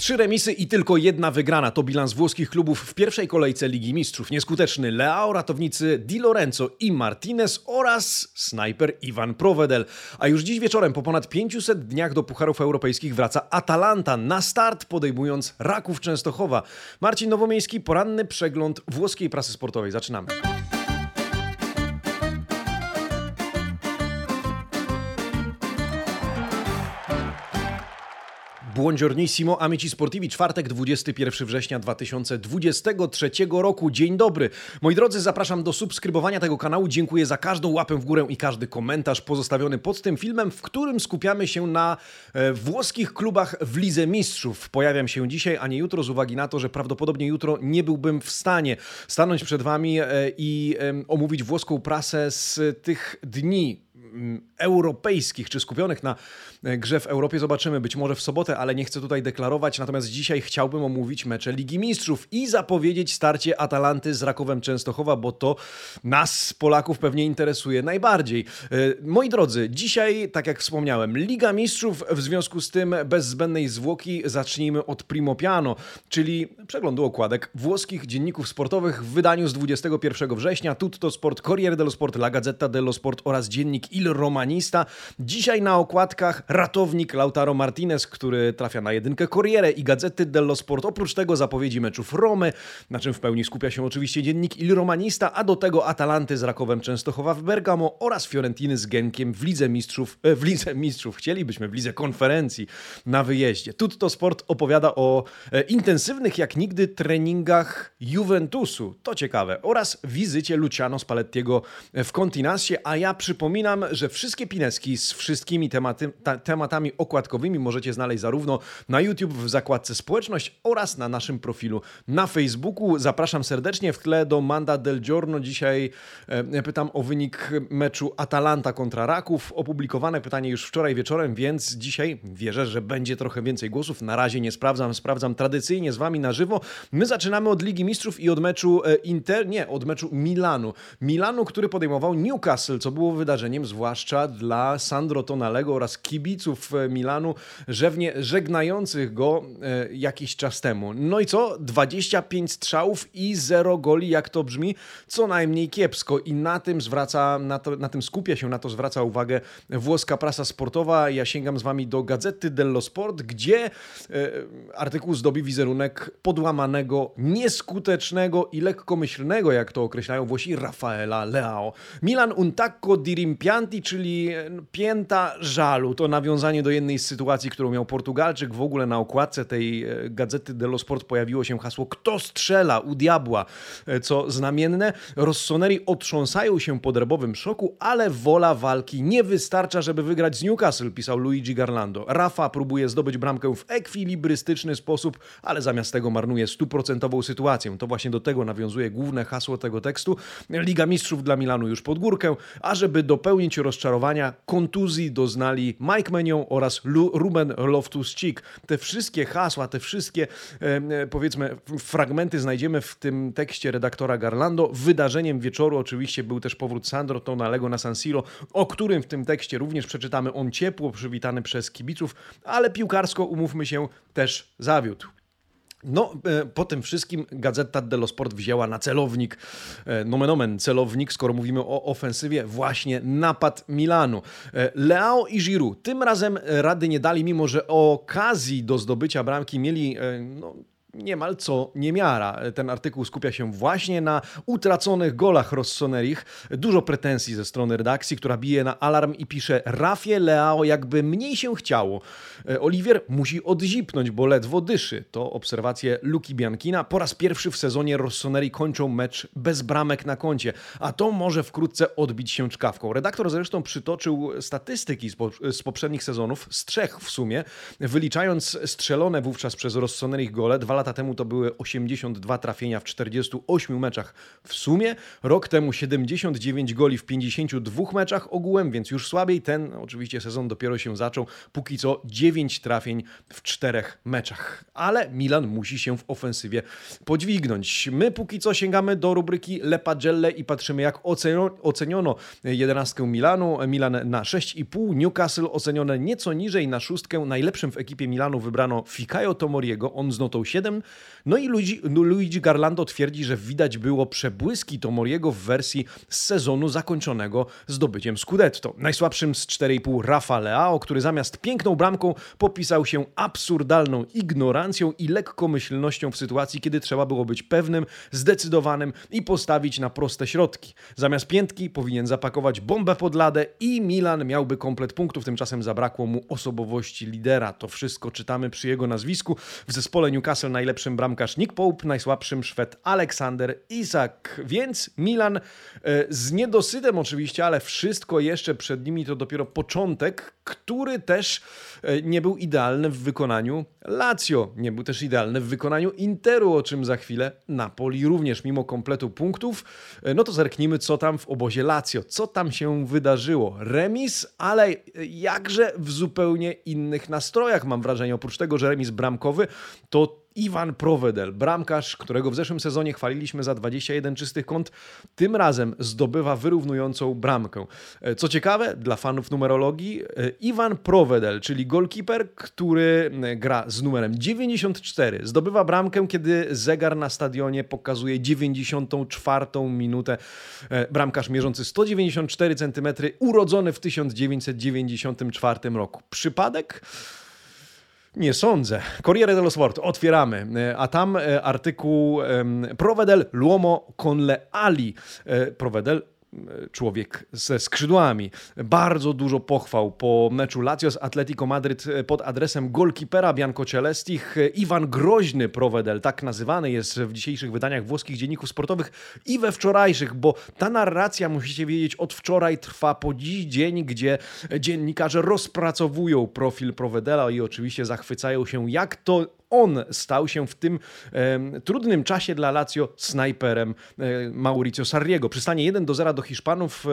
Trzy remisy i tylko jedna wygrana to bilans włoskich klubów w pierwszej kolejce Ligi Mistrzów. Nieskuteczny Leao, ratownicy Di Lorenzo i Martinez oraz snajper Iwan Provedel. A już dziś wieczorem po ponad 500 dniach do Pucharów Europejskich wraca Atalanta na start podejmując Raków Częstochowa. Marcin Nowomiejski, poranny przegląd włoskiej prasy sportowej. Zaczynamy. Buongiornissimo, amici sportivi, czwartek, 21 września 2023 roku. Dzień dobry. Moi drodzy, zapraszam do subskrybowania tego kanału. Dziękuję za każdą łapę w górę i każdy komentarz pozostawiony pod tym filmem, w którym skupiamy się na e, włoskich klubach w Lidze Mistrzów. Pojawiam się dzisiaj, a nie jutro, z uwagi na to, że prawdopodobnie jutro nie byłbym w stanie stanąć przed Wami e, i omówić włoską prasę z tych dni mm, europejskich, czy skupionych na grze w Europie. Zobaczymy być może w sobotę, ale nie chcę tutaj deklarować. Natomiast dzisiaj chciałbym omówić mecze Ligi Mistrzów i zapowiedzieć starcie Atalanty z Rakowem Częstochowa, bo to nas, Polaków, pewnie interesuje najbardziej. E, moi drodzy, dzisiaj, tak jak wspomniałem, Liga Mistrzów, w związku z tym bez zbędnej zwłoki zacznijmy od Primo Piano, czyli przeglądu okładek włoskich dzienników sportowych w wydaniu z 21 września. Tutto Sport, Corriere dello Sport, La Gazzetta dello Sport oraz dziennik Il Romani Dzisiaj na okładkach ratownik Lautaro Martinez, który trafia na jedynkę Corriere i Gazety dello Sport. Oprócz tego zapowiedzi meczów Romy, na czym w pełni skupia się oczywiście dziennik Il Romanista, a do tego Atalanty z Rakowem Częstochowa w Bergamo oraz Fiorentiny z Genkiem w Lidze Mistrzów, e, w Lidze Mistrzów, chcielibyśmy w Lidze Konferencji na wyjeździe. Tutto Sport opowiada o e, intensywnych jak nigdy treningach Juventusu, to ciekawe, oraz wizycie Luciano Spallettiego w Continasie, a ja przypominam, że Wszystkie pineski z wszystkimi tematy, ta, tematami okładkowymi możecie znaleźć zarówno na YouTube w zakładce społeczność oraz na naszym profilu na Facebooku. Zapraszam serdecznie w tle do Manda del Giorno. Dzisiaj e, pytam o wynik meczu Atalanta kontra Raków. Opublikowane pytanie już wczoraj wieczorem, więc dzisiaj wierzę, że będzie trochę więcej głosów. Na razie nie sprawdzam, sprawdzam tradycyjnie z Wami na żywo. My zaczynamy od Ligi Mistrzów i od meczu e, Inter, nie, od meczu Milanu. Milanu, który podejmował Newcastle, co było wydarzeniem zwłaszcza dla Sandro Tonalego oraz kibiców e, Milanu, rzewnie żegnających go e, jakiś czas temu. No i co? 25 strzałów i 0 goli, jak to brzmi, co najmniej kiepsko. I na tym zwraca, na, to, na tym skupia się, na to zwraca uwagę włoska prasa sportowa. Ja sięgam z wami do Gazety dello Sport, gdzie e, artykuł zdobi wizerunek podłamanego, nieskutecznego i lekkomyślnego, jak to określają Włosi, Rafaela Leao. Milan un tacco di rimpianti, czyli pięta żalu. To nawiązanie do jednej z sytuacji, którą miał Portugalczyk. W ogóle na okładce tej e, gazety dello Sport pojawiło się hasło Kto strzela u diabła? E, co znamienne. Rossoneri otrząsają się po drebowym szoku, ale wola walki nie wystarcza, żeby wygrać z Newcastle, pisał Luigi Garlando. Rafa próbuje zdobyć bramkę w ekwilibrystyczny sposób, ale zamiast tego marnuje stuprocentową sytuację. To właśnie do tego nawiązuje główne hasło tego tekstu. Liga Mistrzów dla Milanu już pod górkę, a żeby dopełnić rozczarowanie kontuzji doznali Mike Menion oraz Ruben Loftus-Cheek. Te wszystkie hasła, te wszystkie e, powiedzmy fragmenty znajdziemy w tym tekście redaktora Garlando. Wydarzeniem wieczoru oczywiście był też powrót Sandro Tonalego na San Siro, o którym w tym tekście również przeczytamy. On ciepło przywitany przez kibiców, ale piłkarsko, umówmy się, też zawiódł. No, e, po tym wszystkim Gazeta dello Sport wzięła na celownik, e, nomen omen celownik, skoro mówimy o ofensywie, właśnie napad Milanu. E, Leao i Giroud tym razem rady nie dali, mimo że okazji do zdobycia bramki mieli no, niemal co niemiara. Ten artykuł skupia się właśnie na utraconych golach Rossonerich. Dużo pretensji ze strony redakcji, która bije na alarm i pisze Rafie Leao jakby mniej się chciało. E, Oliwier musi odzipnąć, bo ledwo dyszy. To obserwacje Luki Biankina. Po raz pierwszy w sezonie Rossoneri kończą mecz bez bramek na koncie, a to może wkrótce odbić się czkawką. Redaktor zresztą przytoczył statystyki z, po, z poprzednich sezonów, z trzech w sumie, wyliczając strzelone wówczas przez Rossonerich gole. Dwa lata temu to były 82 trafienia w 48 meczach w sumie. Rok temu 79 goli w 52 meczach ogółem, więc już słabiej. Ten oczywiście sezon dopiero się zaczął. Póki co 9 trafień w 4 meczach. Ale Milan musi się w ofensywie podźwignąć. My póki co sięgamy do rubryki Le Pagelle i patrzymy jak oceniono 11 Milanu. Milan na 6,5, Newcastle ocenione nieco niżej na szóstkę. Najlepszym w ekipie Milanu wybrano Fikayo Tomoriego, on z notą 7. No i Luigi, Luigi Garlando twierdzi, że widać było przebłyski Tomoriego w wersji z sezonu zakończonego zdobyciem Scudetto. Najsłabszym z 4,5 Rafa Leao, który zamiast piękną bramką popisał się absurdalną ignorancją i lekkomyślnością w sytuacji, kiedy trzeba było być pewnym, zdecydowanym i postawić na proste środki. Zamiast piętki powinien zapakować bombę pod ladę i Milan miałby komplet punktów, tymczasem zabrakło mu osobowości lidera. To wszystko czytamy przy jego nazwisku. W zespole Newcastle najlepszym bramkarz Nick Pope, najsłabszym Szwed Aleksander Isak. Więc Milan e, z niedosytem oczywiście, ale wszystko jeszcze przed nimi to dopiero początek, który też e, nie był idealny w wykonaniu Lazio. Nie był też idealny w wykonaniu Interu, o czym za chwilę. Napoli również, mimo kompletu punktów. E, no to zerknijmy, co tam w obozie Lazio. Co tam się wydarzyło? Remis, ale jakże w zupełnie innych nastrojach, mam wrażenie. Oprócz tego, że remis bramkowy, to Iwan Provedel, bramkarz, którego w zeszłym sezonie chwaliliśmy za 21 czystych kąt, tym razem zdobywa wyrównującą bramkę. E, co ciekawe, dla fanów numerologii, e, Iwan Provedel, czyli golkiper, który e, gra z numerem 94, zdobywa bramkę, kiedy zegar na stadionie pokazuje 94 minutę. Bramkarz mierzący 194 cm, urodzony w 1994 roku. Przypadek? Nie sądzę. Corriere dello Sport, otwieramy. E, a tam e, artykuł Provedel Luomo con le ali. E, Provedel człowiek ze skrzydłami. Bardzo dużo pochwał po meczu Lazio z Atletico Madryt pod adresem golkipera Bianco Celestich. Iwan Groźny Provedel, tak nazywany jest w dzisiejszych wydaniach włoskich dzienników sportowych i we wczorajszych, bo ta narracja, musicie wiedzieć, od wczoraj trwa po dziś dzień, gdzie dziennikarze rozpracowują profil Provedela i oczywiście zachwycają się, jak to on stał się w tym e, trudnym czasie dla Lazio snajperem e, Mauricio Sarriego. Przystanie 1 do 0 do Hiszpanów e,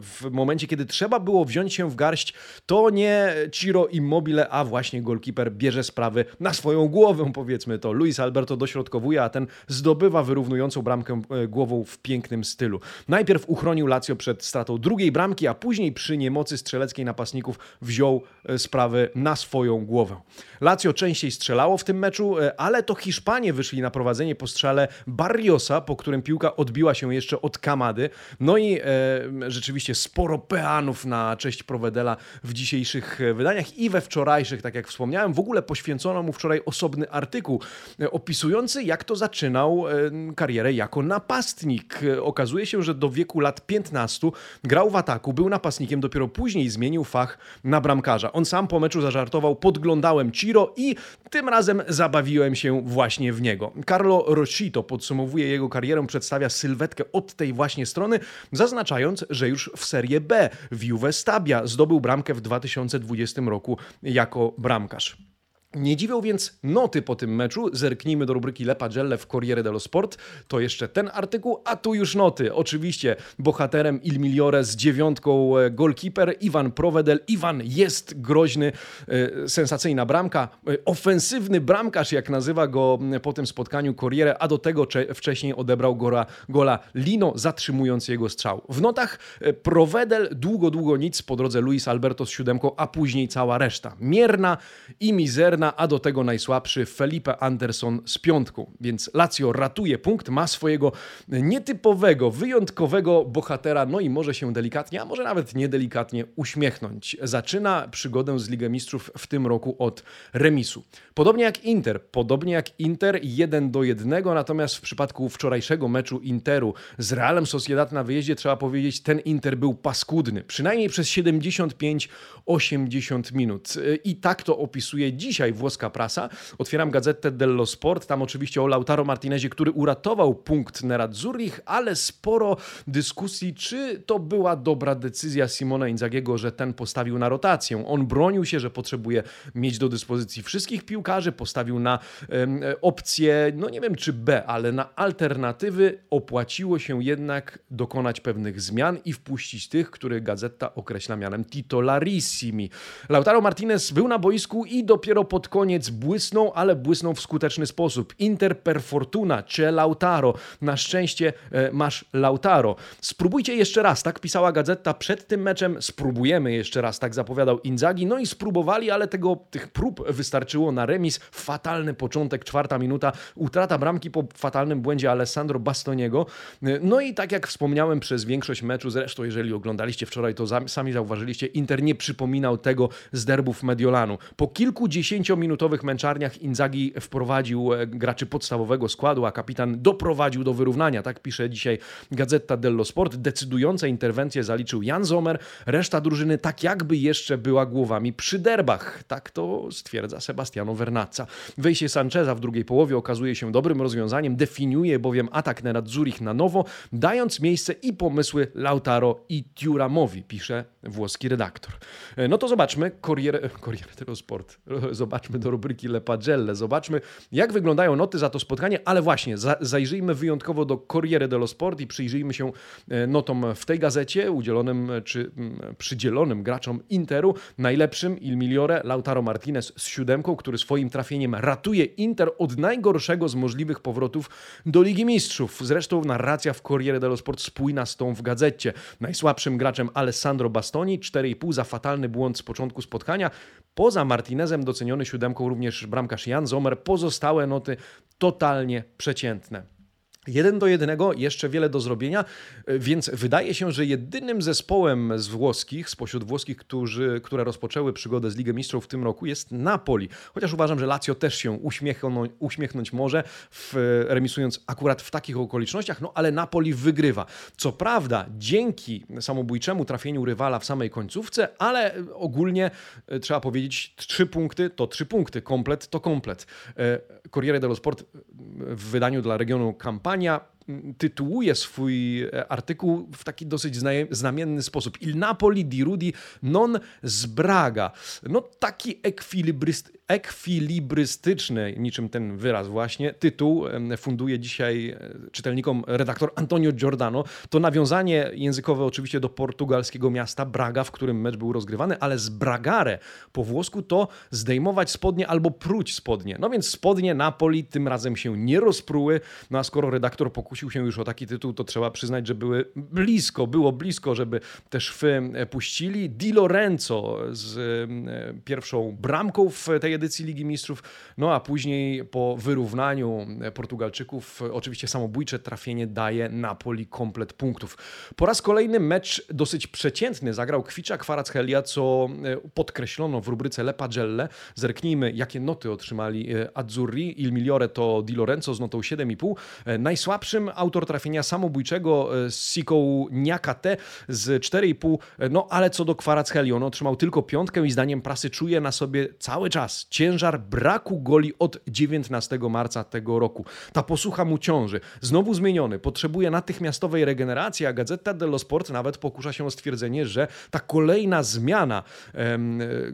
w momencie, kiedy trzeba było wziąć się w garść, to nie Ciro Immobile, a właśnie golkiper bierze sprawy na swoją głowę, powiedzmy to. Luis Alberto dośrodkowuje, a ten zdobywa wyrównującą bramkę e, głową w pięknym stylu. Najpierw uchronił Lazio przed stratą drugiej bramki, a później przy niemocy strzeleckiej napastników wziął e, sprawy na swoją głowę. Lazio częściej strzelało w tym meczu, e, ale to Hiszpanie wyszli na prowadzenie po strzale Barriosa, po którym piłka odbiła się jeszcze od Kamady. No i e, rzeczywiście sporo peanów na cześć Provedela w dzisiejszych e, wydaniach i we wczorajszych, tak jak wspomniałem. W ogóle poświęcono mu wczoraj osobny artykuł e, opisujący, jak to zaczynał karierę jako napastnik. Okazuje się, że do wieku lat 15 grał w ataku, był napastnikiem, dopiero później zmienił fach na bramkarza. On sam po meczu zażartował, podglądałem Ciro i tym razem zabawiłem się właśnie w niego. Carlo Rochito podsumowuje jego karierę, przedstawia sylwetkę od tej właśnie strony, zaznaczając, że już w Serie B w Juve Stabia zdobył bramkę w 2020 roku jako bramkarz. Nie dziwią więc noty po tym meczu. Zerknijmy do rubryki Le Pagelle w Corriere dello Sport. To jeszcze ten artykuł, a tu już noty. Oczywiście bohaterem Il Migliore z dziewiątką e, golkeeper Iwan Provedel. Iwan jest groźny, e, sensacyjna bramka, e, ofensywny bramkarz, jak nazywa go po tym spotkaniu Corriere, a do tego wcześniej odebrał gola, gola Lino, zatrzymując jego strzał. W notach Provedel długo, długo nic, po drodze Luis Alberto z siódemką, a później cała reszta. Mierna i mizerna a do tego najsłabszy Felipe Anderson z piątką. Więc Lazio ratuje punkt, ma swojego nietypowego, wyjątkowego bohatera, no i może się delikatnie, a może nawet niedelikatnie uśmiechnąć. Zaczyna przygodę z Ligą Mistrzów w tym roku od remisu. Podobnie jak Inter, podobnie jak Inter 1 do 1, natomiast w przypadku wczorajszego meczu Interu z Realem Sociedad na wyjeździe trzeba powiedzieć, ten Inter był paskudny, przynajmniej przez 75-80 minut. I tak to opisuje dzisiaj włoska prasa. Otwieram gazetę dello Sport, tam oczywiście o Lautaro Martinezie, który uratował punkt Nerazzurich, ale sporo dyskusji, czy to była dobra decyzja Simona Inzagiego, że ten postawił na rotację. On bronił się, że potrzebuje mieć do dyspozycji wszystkich piłkarzy, postawił na um, opcję, no nie wiem czy B, ale na alternatywy. Opłaciło się jednak dokonać pewnych zmian i wpuścić tych, których gazeta określa mianem titolarissimi. Lautaro Martinez był na boisku i dopiero pod koniec błysnął, ale błysnął w skuteczny sposób. Inter per fortuna, c'è Lautaro. Na szczęście e, masz Lautaro. Spróbujcie jeszcze raz, tak pisała gazeta przed tym meczem. Spróbujemy jeszcze raz, tak zapowiadał Inzaghi. No i spróbowali, ale tego, tych prób wystarczyło na remis. Fatalny początek, czwarta minuta, utrata bramki po fatalnym błędzie Alessandro Bastoniego. E, no i tak jak wspomniałem przez większość meczu, zresztą jeżeli oglądaliście wczoraj, to sami zauważyliście, Inter nie przypominał tego z derbów Mediolanu. Po kilkudziesięciominutowych męczarniach Inzaghi wprowadził e, graczy podstawowego składu, a kapitan doprowadził do wyrównania. Tak pisze dzisiaj Gazeta dello Sport. Decydujące interwencje zaliczył Jan Zomer, reszta drużyny tak jakby jeszcze była głowami przy derbach. Tak to stwierdza Sebastiano Vernazza. Wejście Sancheza w drugiej połowie okazuje się dobrym rozwiązaniem, definiuje bowiem atak nad Zurich na nowo, dając miejsce i pomysły Lautaro i Tiuramowi, pisze włoski redaktor. E, no to zobaczmy, Corriere, Corriere dello Sport, zobaczmy do rubryki Le Pagelle, zobaczmy jak wyglądają noty za to spotkanie, ale właśnie za, zajrzyjmy wyjątkowo do Corriere dello Sport i przyjrzyjmy się e, notom w tej gazecie udzielonym czy przydzielonym graczom Interu. Najlepszym Il Migliore Lautaro Martinez z siódemką, który swoim trafieniem ratuje Inter od najgorszego z możliwych powrotów do Ligi Mistrzów. Zresztą narracja w Corriere dello Sport spójna z tą w gazecie. Najsłabszym graczem Alessandro Bastoni, 4,5 za fatalny błąd z początku spotkania. Poza Martinezem doceniony siódemką również bramkarz Jan Zomer. Pozostałe noty totalnie przeciętne. Jeden do jednego, jeszcze wiele do zrobienia, więc wydaje się, że jedynym zespołem z włoskich, spośród włoskich, którzy, które rozpoczęły przygodę z Ligą Mistrzów w tym roku jest Napoli. Chociaż uważam, że Lazio też się uśmiechnąć, uśmiechnąć może, w, remisując akurat w takich okolicznościach, no ale Napoli wygrywa. Co prawda dzięki samobójczemu trafieniu rywala w samej końcówce, ale ogólnie e, trzeba powiedzieć, trzy punkty to trzy punkty, komplet to komplet. E, Corriere dello Sport w wydaniu dla regionu kampanii tytułuje swój e, artykuł w taki dosyć znamienny sposób. Il Napoli di Rudi non zbraga. No taki ekwilibryst, ekwilibrystyczny, niczym ten wyraz właśnie, tytuł funduje dzisiaj e, czytelnikom redaktor Antonio Giordano. To nawiązanie językowe oczywiście do portugalskiego miasta Braga, w którym mecz był rozgrywany, ale z bragare po włosku to zdejmować spodnie albo pruć spodnie. No więc spodnie Napoli tym razem się nie rozpruły, no a skoro redaktor pokusił się już o taki tytuł, to trzeba przyznać, że były blisko, było blisko, żeby te szwy e, puścili. Di Lorenzo z e, pierwszą bramką w tej edycji Ligi Mistrzów, no a później po wyrównaniu Portugalczyków oczywiście samobójcze trafienie daje Napoli komplet punktów. Po raz kolejny mecz dosyć przeciętny zagrał Kwicza Kwaracchelia, co e, podkreślono w rubryce Le Pagelle. Zerknijmy, jakie noty otrzymali Azzurri. Il Migliore to Di Lorenzo z notą 7,5. Najsłabszym autor trafienia samobójczego Siką Niakate z 4,5. No ale co do Kwarachelli, on otrzymał tylko piątkę i zdaniem prasy czuje na sobie cały czas ciężar braku goli od 19 marca tego roku. Ta posłucha mu ciąży. Znowu zmieniony, potrzebuje natychmiastowej regeneracji, a Gazeta dello Sport nawet pokusza się o stwierdzenie, że ta kolejna zmiana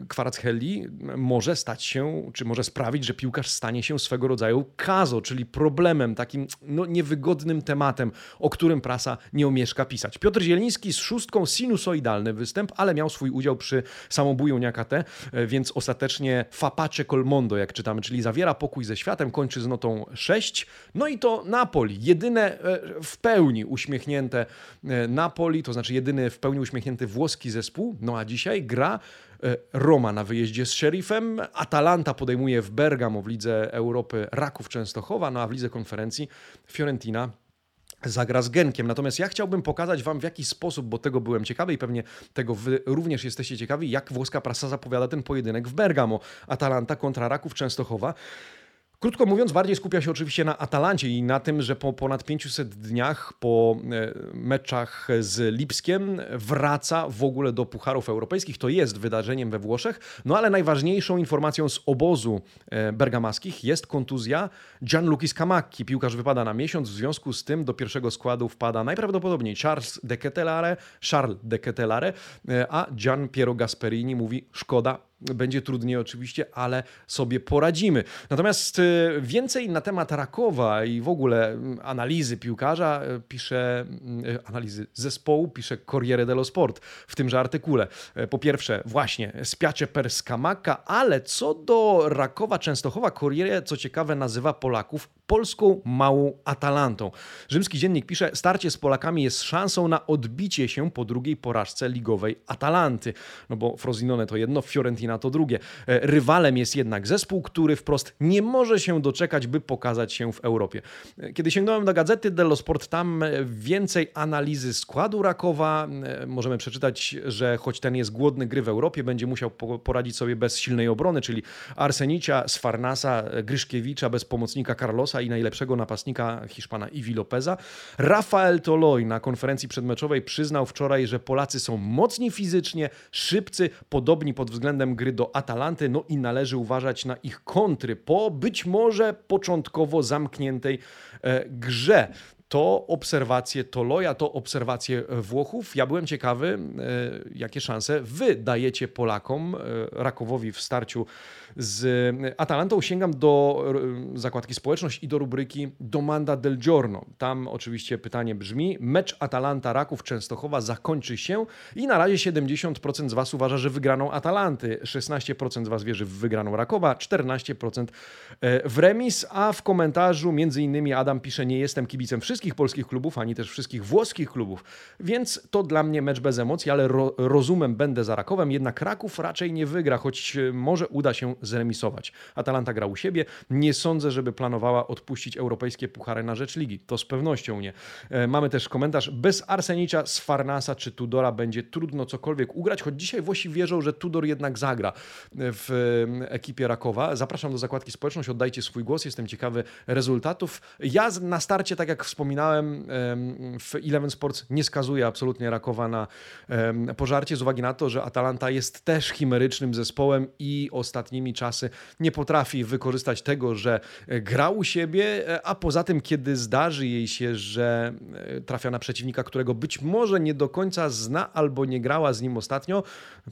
Kwarachelli może stać się, czy może sprawić, że piłkarz stanie się swego rodzaju kazo, czyli problemem, takim no, niewygodnym tematem, o którym prasa nie omieszka pisać. Piotr Zieliński z szóstką sinusoidalny występ, ale miał swój udział przy samobuju Niakate, więc ostatecznie fapacze col mondo, jak czytamy, czyli zawiera pokój ze światem, kończy z notą 6. No i to Napoli, jedyne e, w pełni uśmiechnięte e, Napoli, to znaczy jedyny w pełni uśmiechnięty włoski zespół. No a dzisiaj gra Roma na wyjeździe z Sheriffem, Atalanta podejmuje w Bergamo w Lidze Europy Raków Częstochowa, no a w Lidze Konferencji Fiorentina zagra z Genkiem. Natomiast ja chciałbym pokazać Wam w jaki sposób, bo tego byłem ciekawy i pewnie tego Wy również jesteście ciekawi, jak włoska prasa zapowiada ten pojedynek w Bergamo. Atalanta kontra Raków Częstochowa. Krótko mówiąc, bardziej skupia się oczywiście na Atalancie i na tym, że po ponad 500 dniach po e, meczach z Lipskiem wraca w ogóle do Pucharów Europejskich. To jest wydarzeniem we Włoszech. No ale najważniejszą informacją z obozu e, bergamaskich jest kontuzja Gianluca Scamacchi. Piłkarz wypada na miesiąc, w związku z tym do pierwszego składu wpada najprawdopodobniej Charles de Ketelare, Charles de Ketelare, e, a Gian Piero Gasperini mówi szkoda, będzie trudniej oczywiście, ale sobie poradzimy. Natomiast y, więcej na temat Rakowa i w ogóle mm, analizy piłkarza y, pisze, y, analizy zespołu pisze Corriere dello Sport w tymże artykule. Po pierwsze, właśnie spiacie per Skamaka, ale co do Rakowa Częstochowa, Corriere, co ciekawe, nazywa Polaków polską małą Atalantą. Rzymski dziennik pisze, starcie z Polakami jest szansą na odbicie się po drugiej porażce ligowej Atalanty. No bo Frosinone to jedno, Fiorentina to drugie. E, rywalem jest jednak zespół, który wprost nie może się doczekać, by pokazać się w Europie. E, kiedy sięgnąłem do gazety dello Sport, tam e, więcej analizy składu Rakowa. Możemy przeczytać, że choć ten jest głodny gry w Europie, będzie musiał poradzić sobie bez silnej obrony, czyli Arsenicia, Sfarnasa, Gryszkiewicza, bez pomocnika Carlosa i najlepszego napastnika Hiszpana Iwi Lopeza. Rafael Toloi na konferencji przedmeczowej przyznał wczoraj, że Polacy są mocni fizycznie, szybcy, podobni pod względem gry do Atalanty, no i należy uważać na ich kontry po być może początkowo zamkniętej e, grze to obserwacje Toloja, to obserwacje Włochów. Ja byłem ciekawy, e, jakie szanse wy dajecie Polakom, e, Rakowowi w starciu z Atalantą. Sięgam do zakładki społeczność i do rubryki Domanda del Giorno. Tam oczywiście pytanie brzmi: mecz Atalanta-Raków Częstochowa zakończy się i na razie 70% z Was uważa, że wygraną Atalanty, 16% z Was wierzy w wygraną Rakowa, 14% e, w remis, a w komentarzu między innymi Adam pisze: Nie jestem kibicem wszystkich polskich klubów, ani też wszystkich włoskich klubów, więc to dla mnie mecz bez emocji, ale ro rozumem będę za Rakowem, jednak Raków raczej nie wygra, choć może uda się zremisować. Atalanta gra u siebie. Nie sądzę, żeby planowała odpuścić europejskie puchary na rzecz ligi. To z pewnością nie. E, mamy też komentarz. Bez Arsenicza, Sfarnasa czy Tudora będzie trudno cokolwiek ugrać, choć dzisiaj Włosi wierzą, że Tudor jednak zagra w ekipie Rakowa. Zapraszam do zakładki społeczność, oddajcie swój głos. Jestem ciekawy rezultatów. Ja na starcie, tak jak wspominałem, w Eleven Sports nie skazuję absolutnie Rakowa na pożarcie z uwagi na to, że Atalanta jest też chimerycznym zespołem i ostatnimi czasy nie potrafi wykorzystać tego, że gra u siebie, a poza tym, kiedy zdarzy jej się, że e, trafia na przeciwnika, którego być może nie do końca zna albo nie grała z nim ostatnio,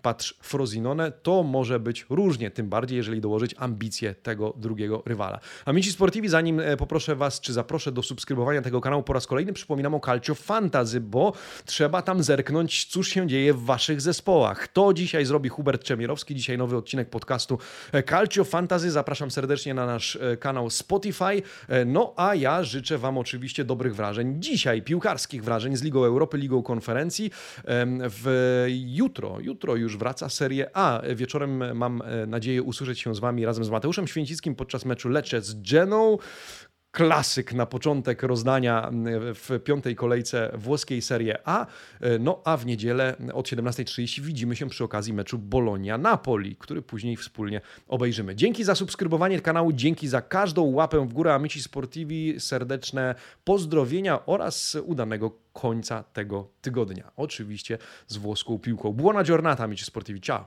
patrz Frozinone, to może być różnie, tym bardziej jeżeli dołożyć ambicje tego drugiego rywala. Amici Sportivi, zanim e, poproszę Was, czy zaproszę do subskrybowania tego kanału po raz kolejny, przypominam o Calcio Fantasy, bo trzeba tam zerknąć, cóż się dzieje w Waszych zespołach. To dzisiaj zrobi Hubert Czemierowski, dzisiaj nowy odcinek podcastu Calcio Fantasy. Zapraszam serdecznie na nasz e, kanał Spotify. E, no a ja życzę Wam oczywiście dobrych wrażeń. Dzisiaj piłkarskich wrażeń z Ligą Europy, Ligą Konferencji. W jutro, jutro już wraca Serie A. Wieczorem mam nadzieję usłyszeć się z Wami razem z Mateuszem Święcickim podczas meczu Lecce z Geną klasyk na początek rozdania w piątej kolejce włoskiej Serie A. No a w niedzielę od 17.30 widzimy się przy okazji meczu Bolonia-Napoli, który później wspólnie obejrzymy. Dzięki za subskrybowanie kanału, dzięki za każdą łapę w górę Amici Sportivi, serdeczne pozdrowienia oraz udanego końca tego tygodnia. Oczywiście z włoską piłką. Buona giornata, Amici Sportivi. Ciao!